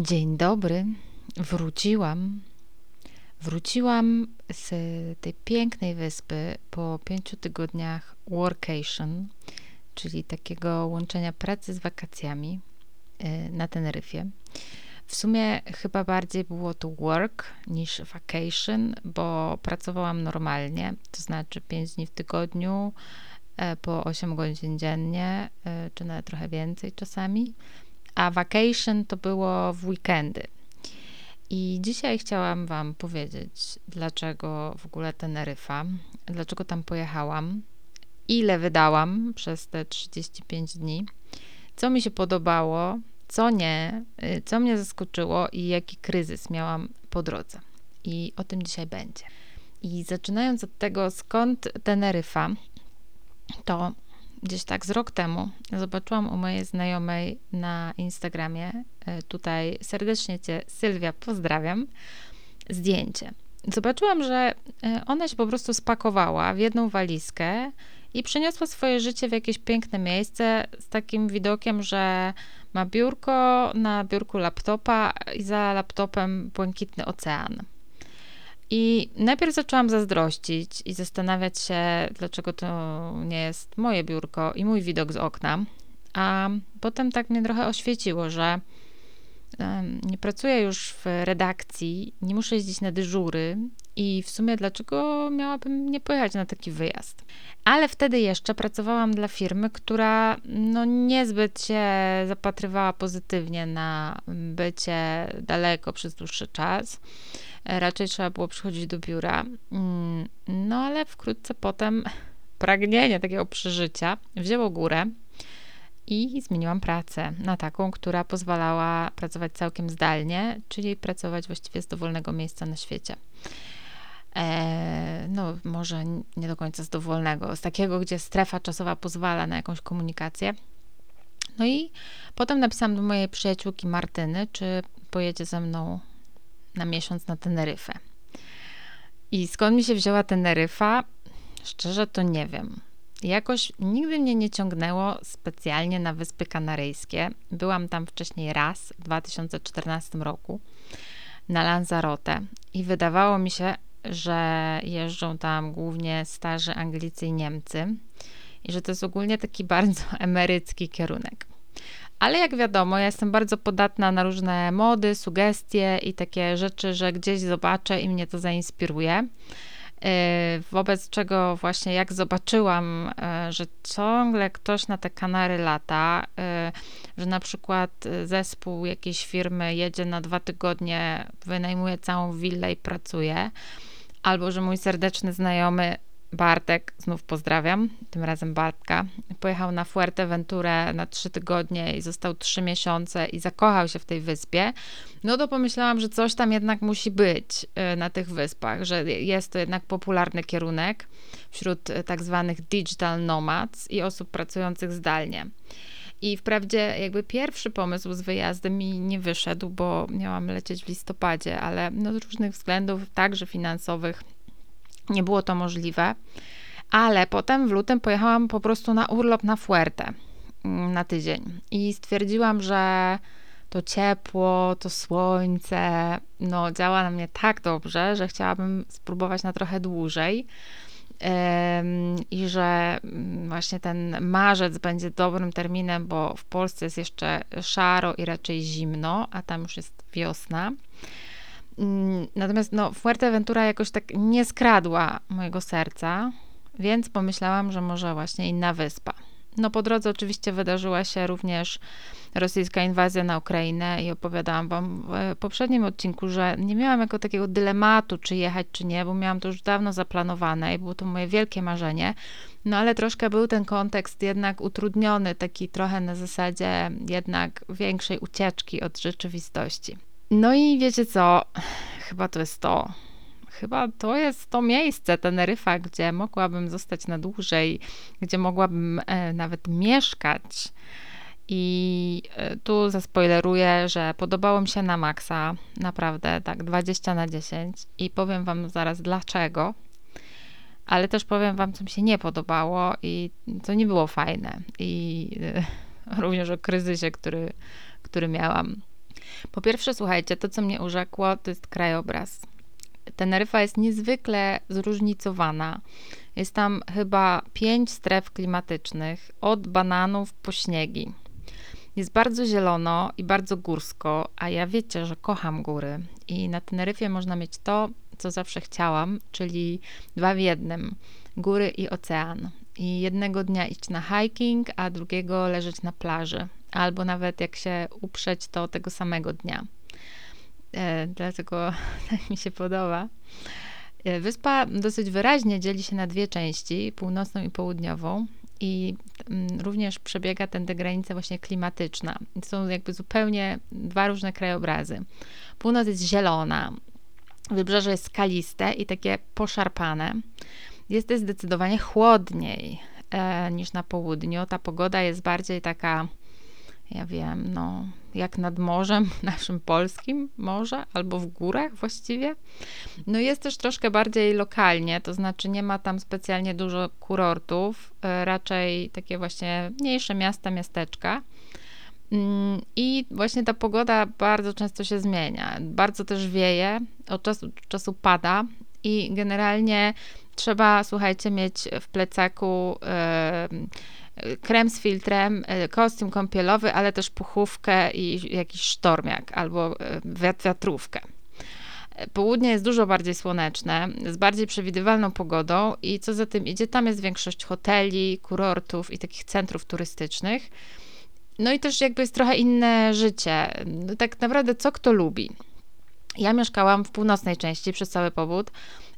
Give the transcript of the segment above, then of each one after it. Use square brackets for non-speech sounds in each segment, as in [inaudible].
Dzień dobry. Wróciłam. Wróciłam z tej pięknej wyspy po pięciu tygodniach workation, czyli takiego łączenia pracy z wakacjami y, na Teneryfie. W sumie chyba bardziej było to work niż vacation, bo pracowałam normalnie, to znaczy 5 dni w tygodniu, e, po 8 godzin dziennie, e, czy nawet trochę więcej czasami a vacation to było w weekendy. I dzisiaj chciałam Wam powiedzieć, dlaczego w ogóle Teneryfa, dlaczego tam pojechałam, ile wydałam przez te 35 dni, co mi się podobało, co nie, y, co mnie zaskoczyło i jaki kryzys miałam po drodze. I o tym dzisiaj będzie. I zaczynając od tego, skąd Teneryfa, to gdzieś tak z rok temu zobaczyłam u mojej znajomej na Instagramie, e, tutaj serdecznie Cię Sylwia pozdrawiam, zdjęcie. Zobaczyłam, że e, ona się po prostu spakowała w jedną walizkę i przeniosła swoje życie w jakieś piękne miejsce z takim widokiem, że ma biurko, na biurku laptopa i za laptopem błękitny ocean. I najpierw zaczęłam zazdrościć i zastanawiać się, dlaczego to nie jest moje biurko i mój widok z okna. A potem tak mnie trochę oświeciło, że nie pracuję już w redakcji, nie muszę jeździć na dyżury i w sumie dlaczego miałabym nie pojechać na taki wyjazd. Ale wtedy jeszcze pracowałam dla firmy, która no niezbyt się zapatrywała pozytywnie na bycie daleko przez dłuższy czas. Raczej trzeba było przychodzić do biura. Mm, no ale wkrótce potem [laughs] pragnienie takiego przeżycia wzięło górę i zmieniłam pracę na taką, która pozwalała pracować całkiem zdalnie, czyli pracować właściwie z dowolnego miejsca na świecie. E, no, może nie do końca z dowolnego, z takiego, gdzie strefa czasowa pozwala na jakąś komunikację. No i potem napisałam do mojej przyjaciółki Martyny, czy pojedzie ze mną na miesiąc na Teneryfę. I skąd mi się wzięła Teneryfa? Szczerze to nie wiem. Jakoś nigdy mnie nie ciągnęło specjalnie na Wyspy Kanaryjskie. Byłam tam wcześniej raz w 2014 roku na Lanzarote i wydawało mi się, że jeżdżą tam głównie starzy Anglicy i Niemcy i że to jest ogólnie taki [laughs] bardzo emerycki kierunek. Ale jak wiadomo, ja jestem bardzo podatna na różne mody, sugestie i takie rzeczy, że gdzieś zobaczę i mnie to zainspiruje. Y, wobec czego właśnie jak zobaczyłam, y, że ciągle ktoś na te Kanary lata, y, że na przykład zespół jakiejś firmy jedzie na dwa tygodnie, wynajmuje całą willę i pracuje, albo że mój serdeczny znajomy Bartek, znów pozdrawiam, tym razem Bartka, pojechał na Fuerteventurę na trzy tygodnie i został trzy miesiące i zakochał się w tej wyspie, no to pomyślałam, że coś tam jednak musi być y, na tych wyspach, że jest to jednak popularny kierunek wśród y, tak zwanych digital nomads i osób pracujących zdalnie. I wprawdzie jakby pierwszy pomysł z wyjazdem mi nie wyszedł, bo miałam lecieć w listopadzie, ale no z różnych względów, także finansowych, nie było to możliwe. Ale potem w lutym pojechałam po prostu na urlop na Fuerte mm, na tydzień i stwierdziłam, że to ciepło, to słońce, no działa na mnie tak dobrze, że chciałabym spróbować na trochę dłużej. I że mm, właśnie ten marzec będzie dobrym terminem, bo w Polsce jest jeszcze szaro i raczej zimno, a tam już jest wiosna. Mm, natomiast no, Fuerteventura jakoś tak nie skradła mojego serca, więc pomyślałam, że może właśnie inna wyspa. No po drodze oczywiście wydarzyła się również rosyjska inwazja na Ukrainę i opowiadałam wam w poprzednim odcinku, że nie miałam jako takiego dylematu, czy jechać, czy nie, bo miałam to już dawno zaplanowane i było to moje wielkie marzenie. No ale troszkę był ten kontekst jednak utrudniony, taki trochę na zasadzie jednak większej ucieczki od rzeczywistości. No i wiecie co? Chyba to jest to. Chyba to jest to miejsce, Teneryfa, gdzie mogłabym zostać na dłużej, gdzie mogłabym e, nawet mieszkać. I e, tu zaspoileruję, że podobało mi się na maksa, naprawdę, tak 20 na 10 i powiem wam zaraz dlaczego, ale też powiem wam, co mi się nie podobało i co nie było fajne i e, [laughs] również o kryzysie, który, który miałam. Po pierwsze, słuchajcie, to co mnie urzekło, to jest krajobraz. Teneryfa jest niezwykle zróżnicowana. Jest tam chyba pięć stref klimatycznych, od bananów po śniegi. Jest bardzo zielono i bardzo górsko, a ja wiecie, że kocham góry. I na Teneryfie można mieć to, co zawsze chciałam, czyli dwa w jednym: góry i ocean. I jednego dnia iść na hiking, a drugiego leżeć na plaży. Albo nawet jak się uprzeć, to tego samego dnia. E, dlatego [laughs] tak mi się podoba. E, wyspa dosyć wyraźnie dzieli się na dwie części, północną i południową. I mm, również przebiega tędy granica właśnie klimatyczna. Są jakby zupełnie dwa różne krajobrazy. Północ jest zielona, wybrzeże jest skaliste i takie poszarpane. Jest to zdecydowanie chłodniej e, niż na południu. Ta pogoda jest bardziej taka ja wiem, no, jak nad morzem [laughs] naszym polskim może, albo w górach właściwie. No jest też troszkę bardziej lokalnie, to znaczy nie ma tam specjalnie dużo kurortów, e, raczej takie właśnie mniejsze miasta, miasteczka. Mm, I właśnie ta pogoda bardzo często się zmienia. Bardzo też wieje, od czasu do czasu pada i generalnie trzeba, słuchajcie, mieć w plecaku krem z filtrem, e, kostium kąpielowy, ale też puchówkę i jakiś sztormiak albo e, wiatrówkę. E, południe jest dużo bardziej słoneczne, z bardziej przewidywalną pogodą i co za tym idzie, tam jest większość hoteli, kurortów i takich centrów turystycznych. No i też jakby jest trochę inne życie. No tak naprawdę co kto lubi. Ja mieszkałam w północnej części przez cały powód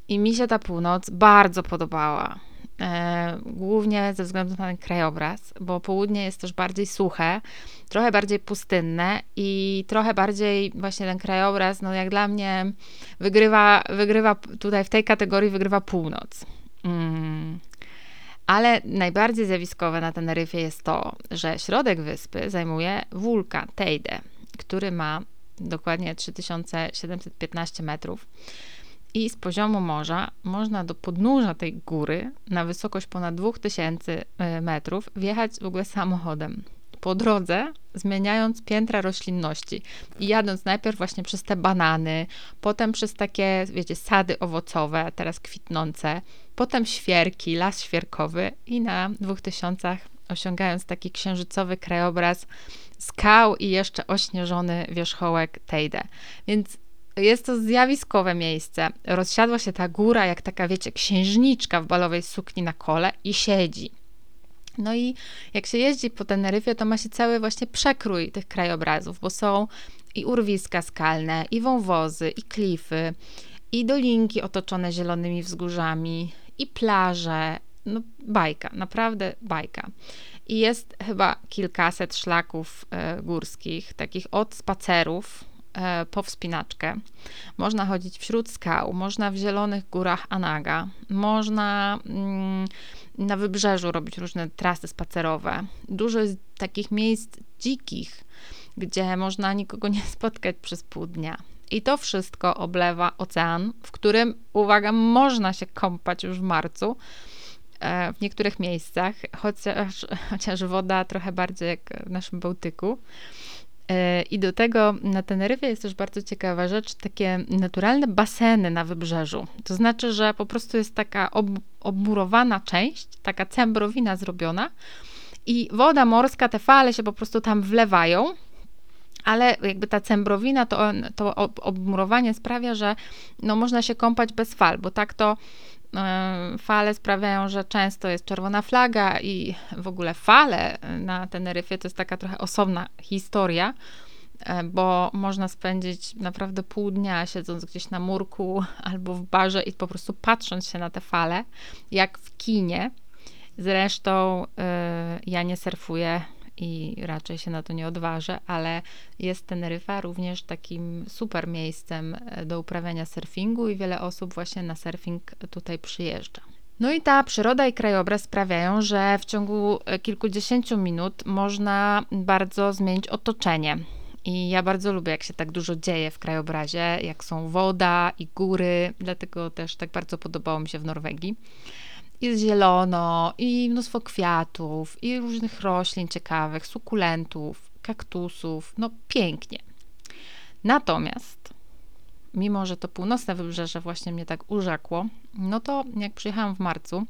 i mi się ta północ bardzo podobała. E, głównie ze względu na ten krajobraz, bo południe jest też bardziej suche, trochę bardziej pustynne i trochę bardziej właśnie ten krajobraz, no jak dla mnie wygrywa, wygrywa tutaj w tej kategorii wygrywa północ. Mm. Ale najbardziej zjawiskowe na Teneryfie jest to, że środek wyspy zajmuje wulkan Teide, który ma dokładnie 3715 metrów i z poziomu morza można do podnóża tej góry na wysokość ponad 2000 e, metrów wjechać w ogóle samochodem. Po drodze zmieniając piętra roślinności i jadąc najpierw właśnie przez te banany, potem przez takie, wiecie, sady owocowe, teraz kwitnące, potem świerki, las świerkowy i na 2000 osiągając taki księżycowy krajobraz skał i jeszcze ośnieżony wierzchołek Teide. Więc jest to zjawiskowe miejsce. Rozsiadła się ta góra, jak taka, wiecie, księżniczka w balowej sukni na kole i siedzi. No i jak się jeździ po Teneryfie, to ma się cały właśnie przekrój tych krajobrazów, bo są i urwiska skalne, i wąwozy, i klify, i dolinki otoczone zielonymi wzgórzami, i plaże. No bajka, naprawdę bajka. I jest chyba kilkaset szlaków e, górskich, takich od spacerów, po wspinaczkę. Można chodzić wśród skał, można w zielonych górach Anaga, można mm, na wybrzeżu robić różne trasy spacerowe. Dużo jest takich miejsc dzikich, gdzie można nikogo nie spotkać przez pół dnia. I to wszystko oblewa ocean, w którym, uwaga, można się kąpać już w marcu e, w niektórych miejscach, chociaż, chociaż woda trochę bardziej jak w naszym Bałtyku. E, I do tego na Teneryfie jest też bardzo ciekawa rzecz, takie naturalne baseny na wybrzeżu. To znaczy, że po prostu jest taka ob obmurowana część, taka cembrowina zrobiona i woda morska, te fale się po prostu tam wlewają, ale jakby ta cembrowina, to, to obmurowanie sprawia, że no można się kąpać bez fal, bo tak to fale sprawiają, że często jest czerwona flaga i w ogóle fale na Teneryfie to jest taka trochę osobna historia, e, bo można spędzić naprawdę pół dnia siedząc gdzieś na murku albo w barze i po prostu patrząc się na te fale, jak w kinie. Zresztą e, ja nie surfuję i raczej się na to nie odważę, ale jest Teneryfa również takim super miejscem e, do uprawiania surfingu i wiele osób właśnie na surfing tutaj przyjeżdża. No i ta przyroda i krajobraz sprawiają, że w ciągu e, kilkudziesięciu minut można bardzo zmienić otoczenie. I ja bardzo lubię, jak się tak dużo dzieje w krajobrazie, jak są woda i góry, dlatego też tak bardzo podobało mi się w Norwegii jest zielono i mnóstwo kwiatów i różnych roślin ciekawych, sukulentów, kaktusów. No pięknie. Natomiast, mimo że to północne wybrzeże właśnie mnie tak urzekło, no to jak przyjechałam w marcu,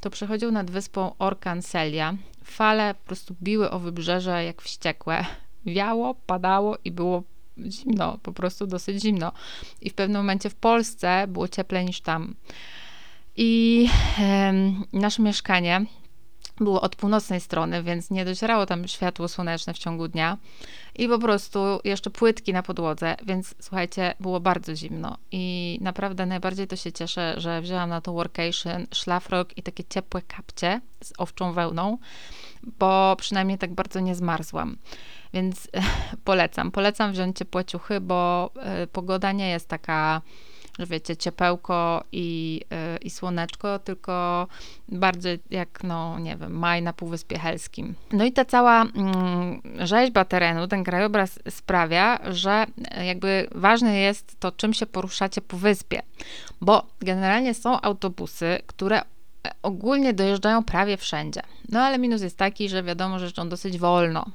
to przechodził nad wyspą Orkan Celia. Fale po prostu biły o wybrzeże jak wściekłe. Wiało, padało i było zimno, po prostu dosyć zimno. I w pewnym momencie w Polsce było cieplej niż tam. I e, nasze mieszkanie było od północnej strony, więc nie docierało tam światło słoneczne w ciągu dnia. I po prostu jeszcze płytki na podłodze, więc słuchajcie, było bardzo zimno. I naprawdę najbardziej to się cieszę, że wzięłam na to workation szlafrok i takie ciepłe kapcie z owczą wełną, bo przynajmniej tak bardzo nie zmarzłam. Więc [laughs] polecam. Polecam wziąć ciepłe ciuchy, bo y, pogoda nie jest taka że wiecie, ciepełko i, yy, i słoneczko, tylko bardziej jak, no nie wiem, maj na Półwyspie Helskim. No i ta cała mm, rzeźba terenu, ten krajobraz sprawia, że jakby ważne jest to, czym się poruszacie po wyspie, bo generalnie są autobusy, które ogólnie dojeżdżają prawie wszędzie. No ale minus jest taki, że wiadomo, że jeżdżą dosyć wolno,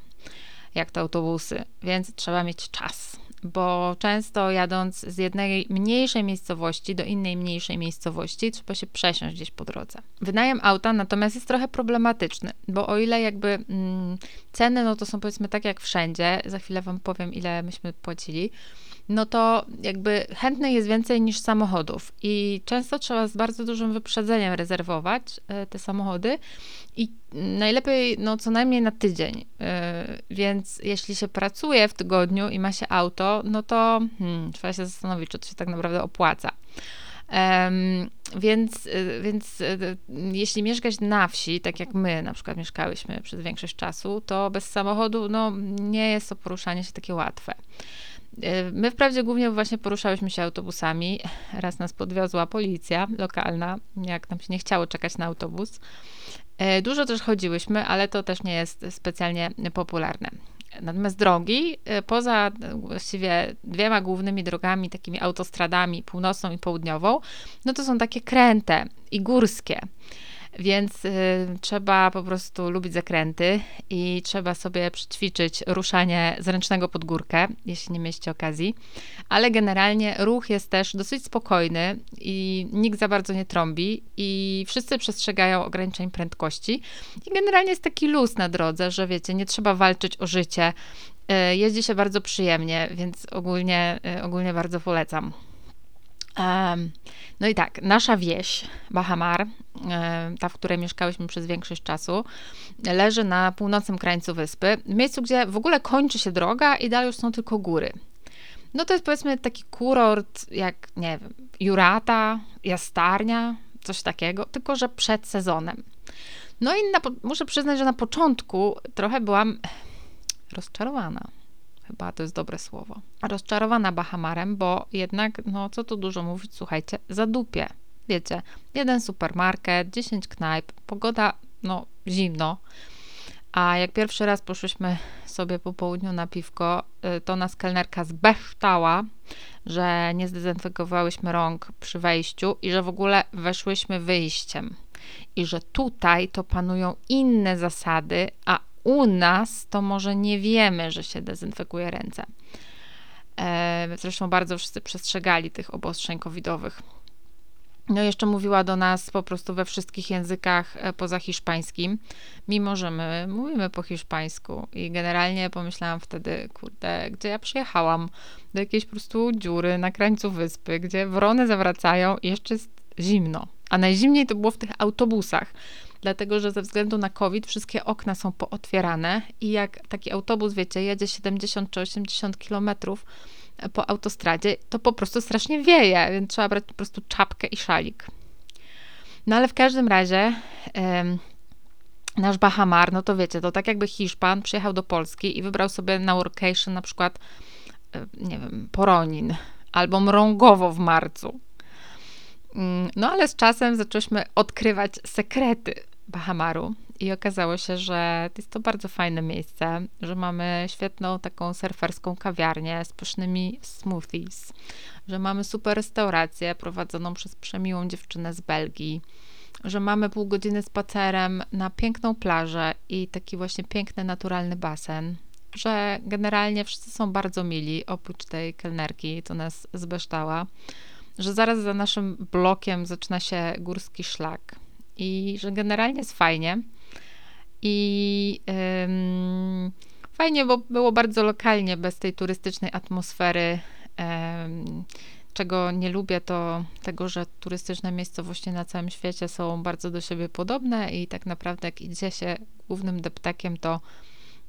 jak te autobusy, więc trzeba mieć czas bo często jadąc z jednej mniejszej miejscowości do innej mniejszej miejscowości, trzeba się przesiąść gdzieś po drodze. Wynajem auta natomiast jest trochę problematyczny, bo o ile jakby mm, ceny, no to są powiedzmy tak jak wszędzie, za chwilę Wam powiem, ile myśmy płacili, no to jakby chętnych jest więcej niż samochodów i często trzeba z bardzo dużym wyprzedzeniem rezerwować e, te samochody i najlepiej no co najmniej na tydzień. E, więc jeśli się pracuje w tygodniu i ma się auto, no to hmm, trzeba się zastanowić, czy to się tak naprawdę opłaca. Um, więc, e, więc jeśli mieszkać na wsi, tak jak my na przykład mieszkałyśmy przez większość czasu, to bez samochodu no, nie jest to poruszanie się takie łatwe. My wprawdzie głównie właśnie poruszałyśmy się autobusami. Raz nas podwiozła policja lokalna, jak nam się nie chciało czekać na autobus. E, dużo też chodziłyśmy, ale to też nie jest specjalnie popularne. Natomiast drogi, e, poza właściwie dwiema głównymi drogami, takimi autostradami, północną i południową, no to są takie kręte i górskie. Więc y, trzeba po prostu lubić zakręty i trzeba sobie przećwiczyć ruszanie z ręcznego pod górkę, jeśli nie mieliście okazji. Ale generalnie ruch jest też dosyć spokojny i nikt za bardzo nie trąbi i wszyscy przestrzegają ograniczeń prędkości. I generalnie jest taki luz na drodze, że wiecie, nie trzeba walczyć o życie. Y, jeździ się bardzo przyjemnie, więc ogólnie, y, ogólnie bardzo polecam. No i tak, nasza wieś, Bahamar, ta, w której mieszkałyśmy przez większość czasu, leży na północnym krańcu wyspy, w miejscu, gdzie w ogóle kończy się droga i dalej już są tylko góry. No to jest powiedzmy taki kurort jak, nie wiem, Jurata, Jastarnia, coś takiego, tylko że przed sezonem. No i na, muszę przyznać, że na początku trochę byłam rozczarowana Chyba to jest dobre słowo. Rozczarowana Bahamarem, bo jednak, no co tu dużo mówić, słuchajcie, zadupie. Wiecie, jeden supermarket, 10 knajp, pogoda, no zimno. A jak pierwszy raz poszłyśmy sobie po południu na piwko, y, to nas kelnerka zbechtała, że nie zdezynfekowałyśmy rąk przy wejściu i że w ogóle weszłyśmy wyjściem. I że tutaj to panują inne zasady, a u nas to może nie wiemy, że się dezynfekuje ręce. E, zresztą bardzo wszyscy przestrzegali tych obostrzeń covidowych. No jeszcze mówiła do nas po prostu we wszystkich językach e, poza hiszpańskim, mimo że my mówimy po hiszpańsku i generalnie pomyślałam wtedy, kurde, gdzie ja przyjechałam? Do jakiejś po prostu dziury na krańcu wyspy, gdzie wrony zawracają i jeszcze jest zimno. A najzimniej to było w tych autobusach dlatego że ze względu na COVID wszystkie okna są pootwierane i jak taki autobus, wiecie, jedzie 70 czy 80 kilometrów po autostradzie, to po prostu strasznie wieje, więc trzeba brać po prostu czapkę i szalik. No ale w każdym razie nasz Bahamar, no to wiecie, to tak jakby Hiszpan przyjechał do Polski i wybrał sobie na workation na przykład, e, nie wiem, Poronin albo Mrągowo w marcu. Mm, no ale z czasem zaczęliśmy odkrywać sekrety Bahamaru i okazało się, że jest to bardzo fajne miejsce, że mamy świetną taką surferską kawiarnię z pysznymi smoothies, że mamy super restaurację prowadzoną przez przemiłą dziewczynę z Belgii, że mamy pół godziny spacerem na piękną plażę i taki właśnie piękny, naturalny basen, że generalnie wszyscy są bardzo mili, oprócz tej kelnerki, co nas zbeształa, że zaraz za naszym blokiem zaczyna się górski szlak i że generalnie jest fajnie. I fajnie, bo było bardzo lokalnie, bez tej turystycznej atmosfery. Czego nie lubię, to tego, że turystyczne miejscowości na całym świecie są bardzo do siebie podobne i tak naprawdę jak idzie się głównym deptakiem, to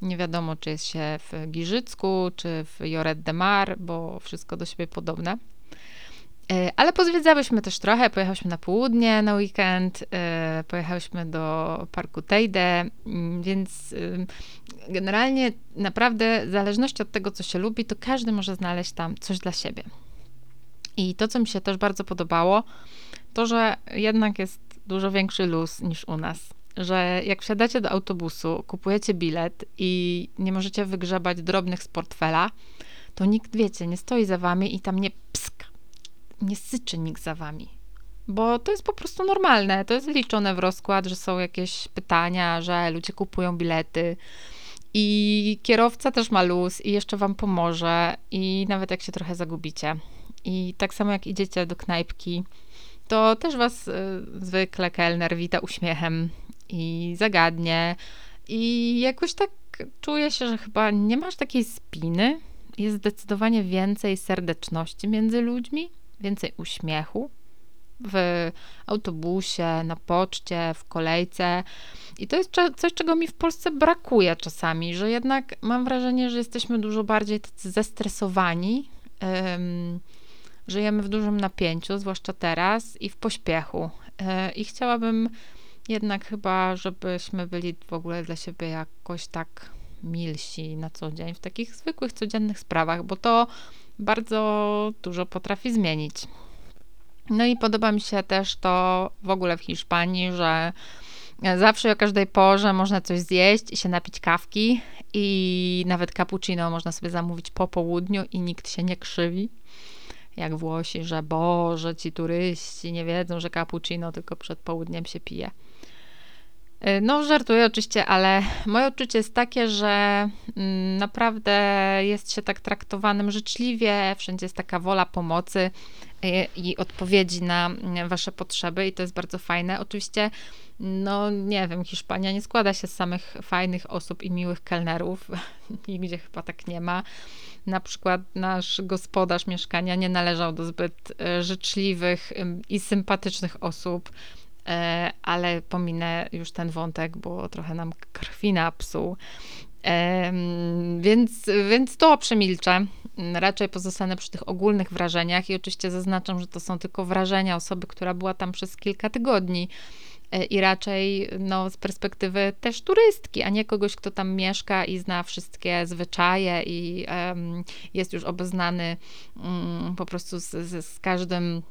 nie wiadomo, czy jest się w Giżycku, czy w Joret de Mar, bo wszystko do siebie podobne. E, ale pozwiedzałyśmy też trochę, pojechałyśmy na południe na weekend, e, pojechałyśmy do parku Tejde, mm, więc y, generalnie naprawdę w zależności od tego, co się lubi, to każdy może znaleźć tam coś dla siebie. I to, co mi się też bardzo podobało, to, że jednak jest dużo większy luz niż u nas. Że jak wsiadacie do autobusu, kupujecie bilet i nie możecie wygrzebać drobnych z portfela, to nikt, wiecie, nie stoi za wami i tam nie psk, nie syczy nikt za wami. Bo to jest po prostu normalne. To jest liczone w rozkład, że są jakieś pytania, że ludzie kupują bilety. I kierowca też ma luz i jeszcze wam pomoże. I nawet jak się trochę zagubicie. I tak samo jak idziecie do knajpki, to też was y, zwykle kelner wita uśmiechem i zagadnie. I jakoś tak czuję się, że chyba nie masz takiej spiny. Jest zdecydowanie więcej serdeczności między ludźmi, więcej uśmiechu w autobusie, na poczcie, w kolejce. I to jest coś, czego mi w Polsce brakuje czasami, że jednak mam wrażenie, że jesteśmy dużo bardziej tacy zestresowani. Um, żyjemy w dużym napięciu, zwłaszcza teraz, i w pośpiechu. E, I chciałabym jednak chyba, żebyśmy byli w ogóle dla siebie jakoś tak milsi na co dzień w takich zwykłych, codziennych sprawach, bo to bardzo dużo potrafi zmienić. No i podoba mi się też to w ogóle w Hiszpanii, że zawsze o każdej porze można coś zjeść i się napić kawki i nawet cappuccino można sobie zamówić po południu i nikt się nie krzywi jak Włosi, że Boże, ci turyści nie wiedzą, że cappuccino tylko przed południem się pije. Y, no, żartuję oczywiście, ale [laughs] moje odczucie jest takie, że mm, naprawdę jest się tak traktowanym życzliwie, wszędzie jest taka wola pomocy y, i odpowiedzi na mm, wasze potrzeby i to jest bardzo fajne. Oczywiście, no nie wiem, Hiszpania nie składa się z samych fajnych osób i miłych kelnerów, [laughs] nigdzie chyba tak nie ma. Na przykład nasz gospodarz mieszkania nie należał do zbyt y, życzliwych i sympatycznych osób ale pominę już ten wątek, bo trochę nam krwi napsuł. Więc, więc to przemilczę. Raczej pozostanę przy tych ogólnych wrażeniach i oczywiście zaznaczam, że to są tylko wrażenia osoby, która była tam przez kilka tygodni e, i raczej no, z perspektywy też turystki, a nie kogoś, kto tam mieszka i zna wszystkie zwyczaje i um, jest już obeznany um, po prostu z, z, z każdym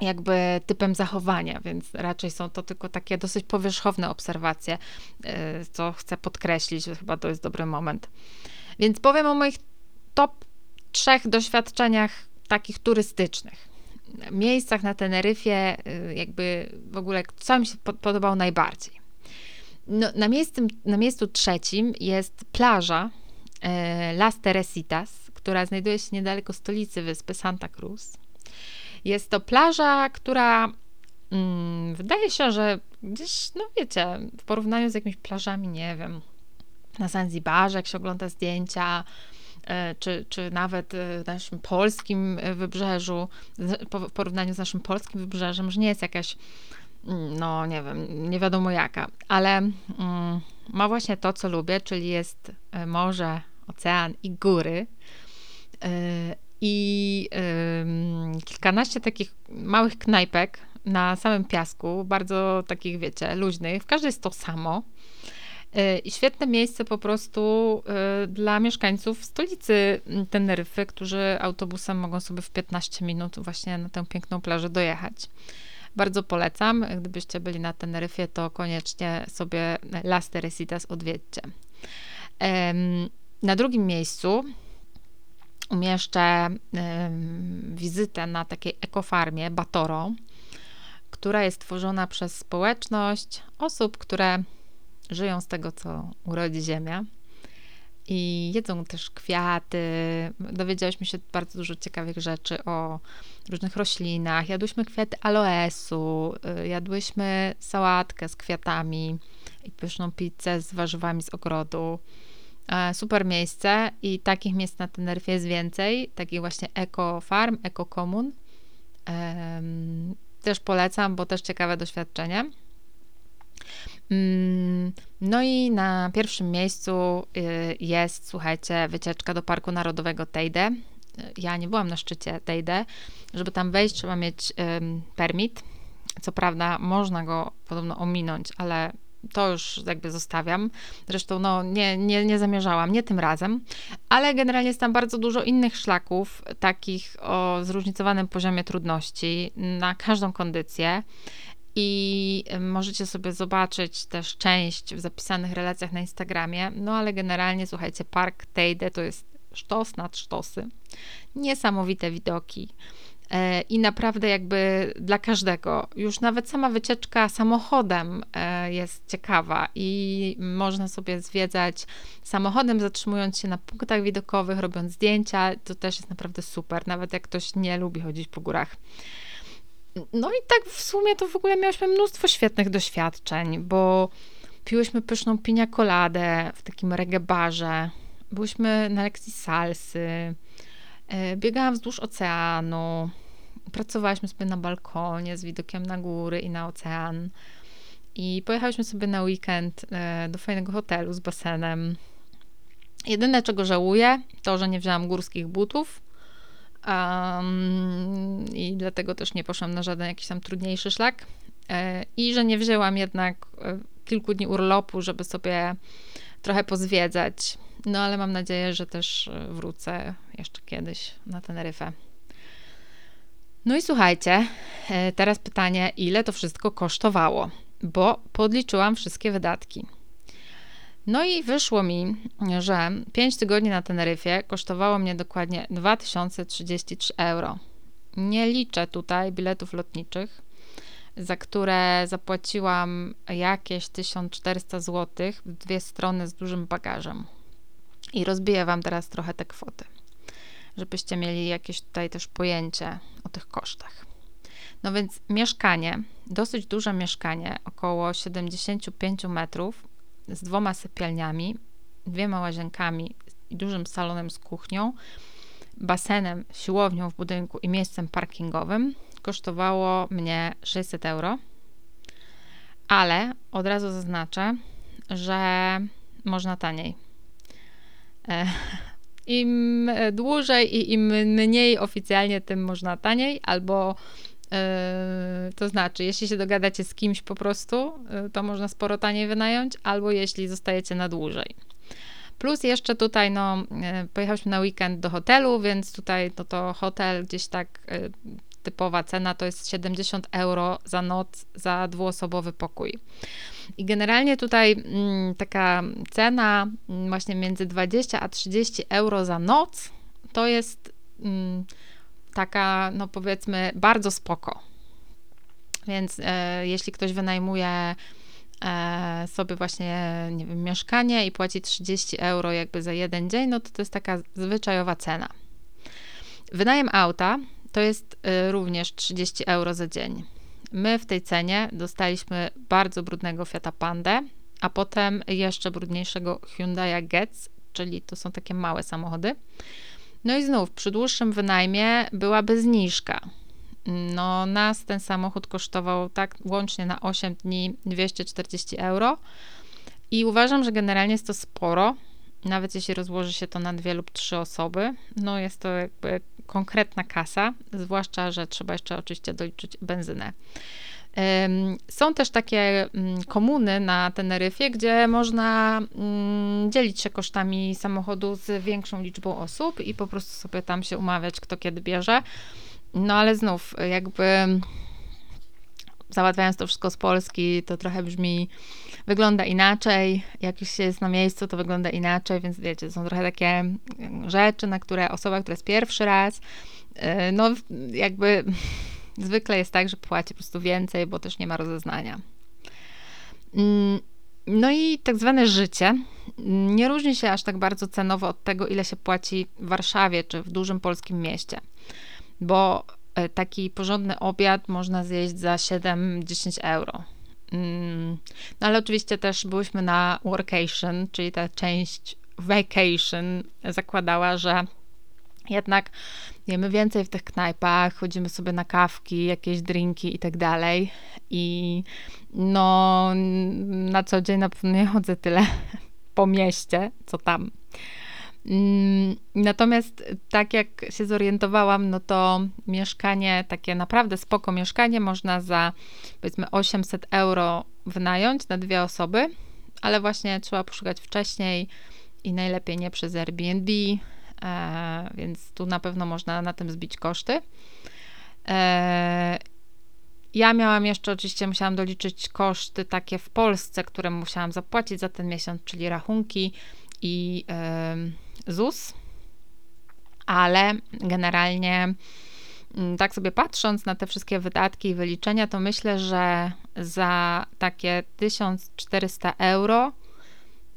jakby typem zachowania, więc raczej są to tylko takie dosyć powierzchowne obserwacje, y, co chcę podkreślić, chyba to jest dobry moment. Więc powiem o moich top trzech doświadczeniach takich turystycznych. Miejscach na Teneryfie, y, jakby w ogóle, co mi się podobało najbardziej. No, na, miejscu, na miejscu trzecim jest plaża y, Las Teresitas, która znajduje się niedaleko stolicy wyspy Santa Cruz. Jest to plaża, która mm, wydaje się, że gdzieś, no wiecie, w porównaniu z jakimiś plażami, nie wiem, na Zanzibarze, jak się ogląda zdjęcia, e, czy, czy nawet e, w naszym polskim e, wybrzeżu, w porównaniu z naszym polskim wybrzeżem, że nie jest jakaś, mm, no nie wiem, nie wiadomo jaka, ale mm, ma właśnie to, co lubię, czyli jest morze, ocean i góry i y, kilkanaście takich małych knajpek na samym piasku, bardzo takich, wiecie, luźnych. W każdej jest to samo. Y, I świetne miejsce po prostu y, dla mieszkańców stolicy Teneryfy, którzy autobusem mogą sobie w 15 minut właśnie na tę piękną plażę dojechać. Bardzo polecam. Gdybyście byli na Teneryfie, to koniecznie sobie Las Teresitas odwiedźcie. Na drugim miejscu umieszczę wizytę na takiej ekofarmie Batoro, która jest tworzona przez społeczność osób, które żyją z tego, co urodzi ziemia. i jedzą też kwiaty. Dowiedziałyśmy się bardzo dużo ciekawych rzeczy o różnych roślinach. Jadłyśmy kwiaty aloesu, y, jadłyśmy sałatkę z kwiatami i pyszną pizzę z warzywami z ogrodu. E, super miejsce i takich miejsc na Teneryfie jest więcej, takich właśnie eco farm, eco komun. Też polecam, bo też ciekawe doświadczenie. Mm, no i na pierwszym miejscu y, jest, słuchajcie, wycieczka do Parku Narodowego Teide. Ja nie byłam na szczycie Teide. Żeby tam wejść, trzeba mieć permit. Co prawda, można go podobno ominąć, ale to już jakby zostawiam. Zresztą no, nie, nie, nie zamierzałam, nie tym razem, ale generalnie jest tam bardzo dużo innych szlaków, takich o zróżnicowanym poziomie trudności, na każdą kondycję. I możecie sobie zobaczyć też część w zapisanych relacjach na Instagramie. No ale generalnie, słuchajcie, Park Teide to jest sztos nad sztosy. Niesamowite widoki. E, I naprawdę jakby dla każdego, już nawet sama wycieczka samochodem e, jest ciekawa i można sobie zwiedzać samochodem, zatrzymując się na punktach widokowych, robiąc zdjęcia. To też jest naprawdę super, nawet jak ktoś nie lubi chodzić po górach. No i tak w sumie to w ogóle miałyśmy mnóstwo świetnych doświadczeń, bo piłyśmy pyszną pinia coladę w takim reggae barze, byłyśmy na lekcji salsy, biegałam wzdłuż oceanu, pracowałyśmy sobie na balkonie z widokiem na góry i na ocean i pojechałyśmy sobie na weekend e, do fajnego hotelu z basenem. Jedyne, czego żałuję, to, że nie wzięłam górskich butów, Um, I dlatego też nie poszłam na żaden jakiś tam trudniejszy szlak. E, I że nie wzięłam jednak e, kilku dni urlopu, żeby sobie trochę pozwiedzać. No ale mam nadzieję, że też e, wrócę jeszcze kiedyś na Teneryfę. No i słuchajcie, teraz pytanie, ile to wszystko kosztowało? Bo podliczyłam wszystkie wydatki. No i wyszło mi, że 5 tygodni na Teneryfie kosztowało mnie dokładnie 2033 euro. Nie liczę tutaj biletów lotniczych, za które zapłaciłam jakieś 1400 zł dwie strony z dużym bagażem. I rozbiję Wam teraz trochę te kwoty, żebyście mieli jakieś tutaj też pojęcie o tych kosztach. No więc mieszkanie, dosyć duże mieszkanie, około 75 metrów, z dwoma sypialniami, dwiema łazienkami i dużym salonem z kuchnią, basenem, siłownią w budynku i miejscem parkingowym kosztowało mnie 600 euro. Ale od razu zaznaczę, że można taniej. E, Im dłużej i im mniej oficjalnie, tym można taniej, albo Yy, to znaczy, jeśli się dogadacie z kimś po prostu, yy, to można sporo taniej wynająć, albo jeśli zostajecie na dłużej. Plus jeszcze tutaj, no, pojechaliśmy na weekend do hotelu, więc tutaj no to hotel gdzieś tak typowa cena to jest 70 euro za noc za dwuosobowy pokój. I generalnie tutaj mm, taka cena mm, właśnie między 20 a 30 euro za noc to jest mm, taka, no powiedzmy, bardzo spoko. Więc e, jeśli ktoś wynajmuje e, sobie właśnie, nie wiem, mieszkanie i płaci 30 euro jakby za jeden dzień, no to to jest taka zwyczajowa cena. Wynajem auta to jest e, również 30 euro za dzień. My w tej cenie dostaliśmy bardzo brudnego Fiata Pandę, a potem jeszcze brudniejszego Hyundai Getz, czyli to są takie małe samochody. No i znów przy dłuższym wynajmie byłaby zniżka. No, nas ten samochód kosztował tak łącznie na 8 dni 240 euro. I uważam, że generalnie jest to sporo, nawet jeśli rozłoży się to na dwie lub trzy osoby. No, jest to jakby konkretna kasa, zwłaszcza, że trzeba jeszcze oczywiście doliczyć benzynę. Są też takie mm, komuny na Teneryfie, gdzie można mm, dzielić się kosztami samochodu z większą liczbą osób i po prostu sobie tam się umawiać, kto kiedy bierze. No ale znów, jakby załatwiając to wszystko z Polski, to trochę brzmi, wygląda inaczej. Jak już się jest na miejscu, to wygląda inaczej, więc wiecie, są trochę takie mm, rzeczy, na które osoba, która jest pierwszy raz, y, no jakby [laughs] Zwykle jest tak, że płaci po prostu więcej, bo też nie ma rozeznania. Mm, No i tak zwane życie nie różni się aż tak bardzo cenowo od tego, ile się płaci w Warszawie czy w dużym polskim mieście, bo e, taki porządny obiad można zjeść za 7-10 euro. Mm, no ale oczywiście też byłyśmy na workation, czyli ta część vacation zakładała, że jednak jemy więcej w tych knajpach, chodzimy sobie na kawki, jakieś drinki i tak dalej. I no, na co dzień na pewno nie chodzę tyle [laughs] po mieście, co tam. Mm, natomiast tak jak się zorientowałam, no to mieszkanie, takie naprawdę spoko mieszkanie można za powiedzmy 800 euro wynająć na dwie osoby, ale właśnie trzeba poszukać wcześniej i najlepiej nie przez Airbnb, e, więc tu na pewno można na tym zbić koszty. E, ja miałam jeszcze, oczywiście musiałam doliczyć koszty takie w Polsce, które musiałam zapłacić za ten miesiąc, czyli rachunki i y, ZUS, ale generalnie mm, tak sobie patrząc na te wszystkie wydatki i wyliczenia, to myślę, że za takie 1400 euro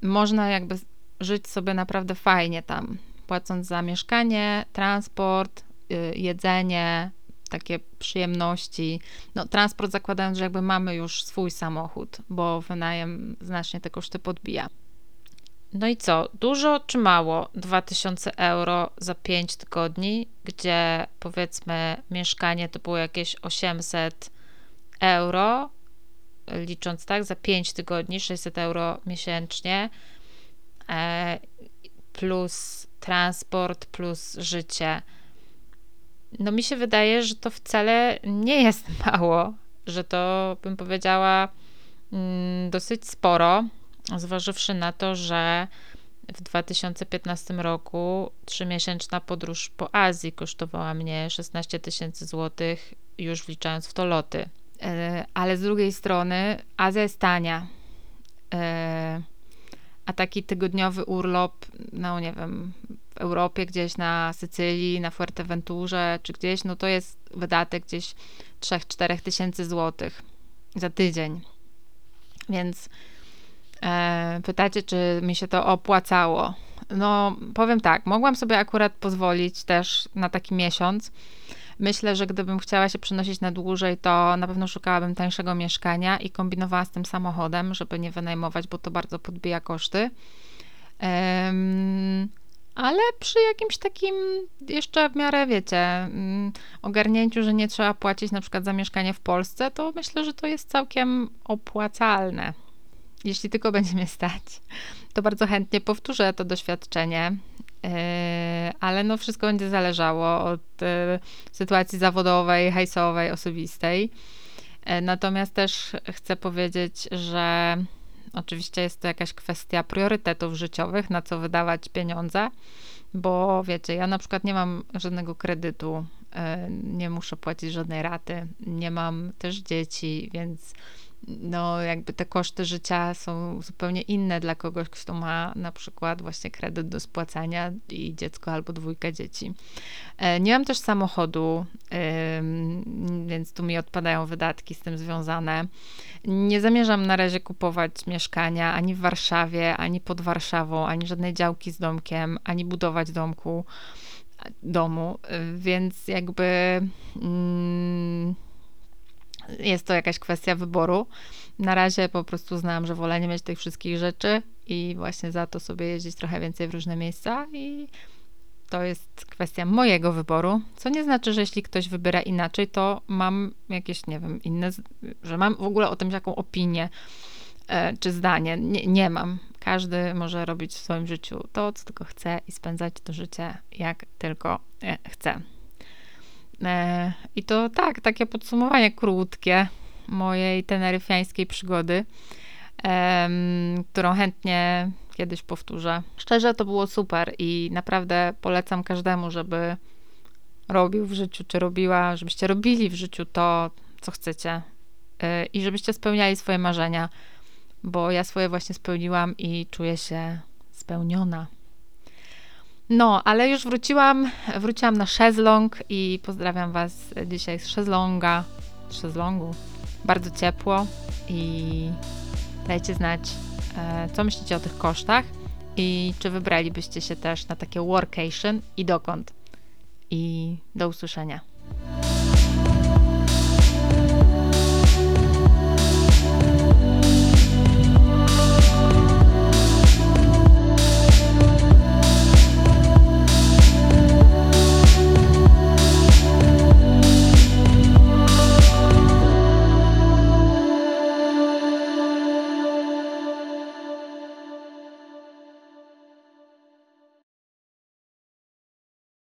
można jakby żyć sobie naprawdę fajnie tam, płacąc za mieszkanie, transport, y, jedzenie, takie przyjemności. No, transport zakładając, że jakby mamy już swój samochód, bo wynajem znacznie te koszty podbija. No i co? Dużo czy mało? 2000 euro za 5 tygodni, gdzie powiedzmy mieszkanie to było jakieś 800 euro, licząc tak, za 5 tygodni 600 euro miesięcznie, e, plus transport, plus życie no mi się wydaje, że to wcale nie jest [laughs] mało, że to bym powiedziała mm, dosyć sporo, zważywszy na to, że w 2015 roku trzymiesięczna podróż po Azji kosztowała mnie 16 tysięcy złotych, już wliczając w to loty. E, ale z drugiej strony Azja jest tania. E, a taki tygodniowy urlop, no nie wiem, Europie, gdzieś na Sycylii, na Fuerteventurze, czy gdzieś, no to jest wydatek gdzieś 3-4 tysięcy złotych za tydzień. Więc pytacie, czy mi się to opłacało? No, powiem tak, mogłam sobie akurat pozwolić też na taki miesiąc. Myślę, że gdybym chciała się przenosić na dłużej, to na pewno szukałabym tańszego mieszkania i kombinowała z tym samochodem, żeby nie wynajmować, bo to bardzo podbija koszty. Um, ale przy jakimś takim jeszcze w miarę, wiecie, mm, ogarnięciu, że nie trzeba płacić na przykład za mieszkanie w Polsce, to myślę, że to jest całkiem opłacalne. Jeśli tylko [laughs] będzie mnie stać, to bardzo chętnie powtórzę to doświadczenie, yy, ale no wszystko będzie zależało od yy, sytuacji zawodowej, hajsowej, osobistej. Yy, natomiast też chcę powiedzieć, że Oczywiście jest to jakaś kwestia priorytetów życiowych, na co wydawać pieniądze, bo wiecie, ja na przykład nie mam żadnego kredytu, nie muszę płacić żadnej raty, nie mam też dzieci, więc no jakby te koszty życia są zupełnie inne dla kogoś, kto ma na przykład właśnie kredyt do spłacania i dziecko albo dwójkę dzieci. E, nie mam też samochodu, więc tu mi odpadają wydatki z tym związane. Nie zamierzam na razie kupować mieszkania ani w Warszawie, ani pod Warszawą, ani żadnej działki z domkiem, ani budować domku, domu, więc jakby mm, jest to jakaś kwestia wyboru. Na razie po prostu znam, że wolę nie mieć tych wszystkich rzeczy i właśnie za to sobie jeździć trochę więcej w różne miejsca i to jest kwestia mojego wyboru, co nie znaczy, że jeśli ktoś wybiera inaczej, to mam jakieś, nie wiem, inne, że mam w ogóle o tym jaką opinię e, czy zdanie. Nie, nie mam. Każdy może robić w swoim życiu to, co tylko chce i spędzać to życie jak tylko e, chce. E, I to tak, takie podsumowanie krótkie mojej teneryfiańskiej przygody, którą chętnie kiedyś powtórzę. Szczerze, to było super i naprawdę polecam każdemu, żeby robił w życiu, czy robiła, żebyście robili w życiu to, co chcecie e, i żebyście spełniali swoje marzenia, bo ja swoje właśnie spełniłam i czuję się spełniona. No, ale już wróciłam, wróciłam na szezlong i pozdrawiam Was dzisiaj z szezlonga, z szezlongu. Bardzo ciepło i dajcie znać, e, co myślicie o tych kosztach i czy wybralibyście się też na takie workation i dokąd. I do usłyszenia.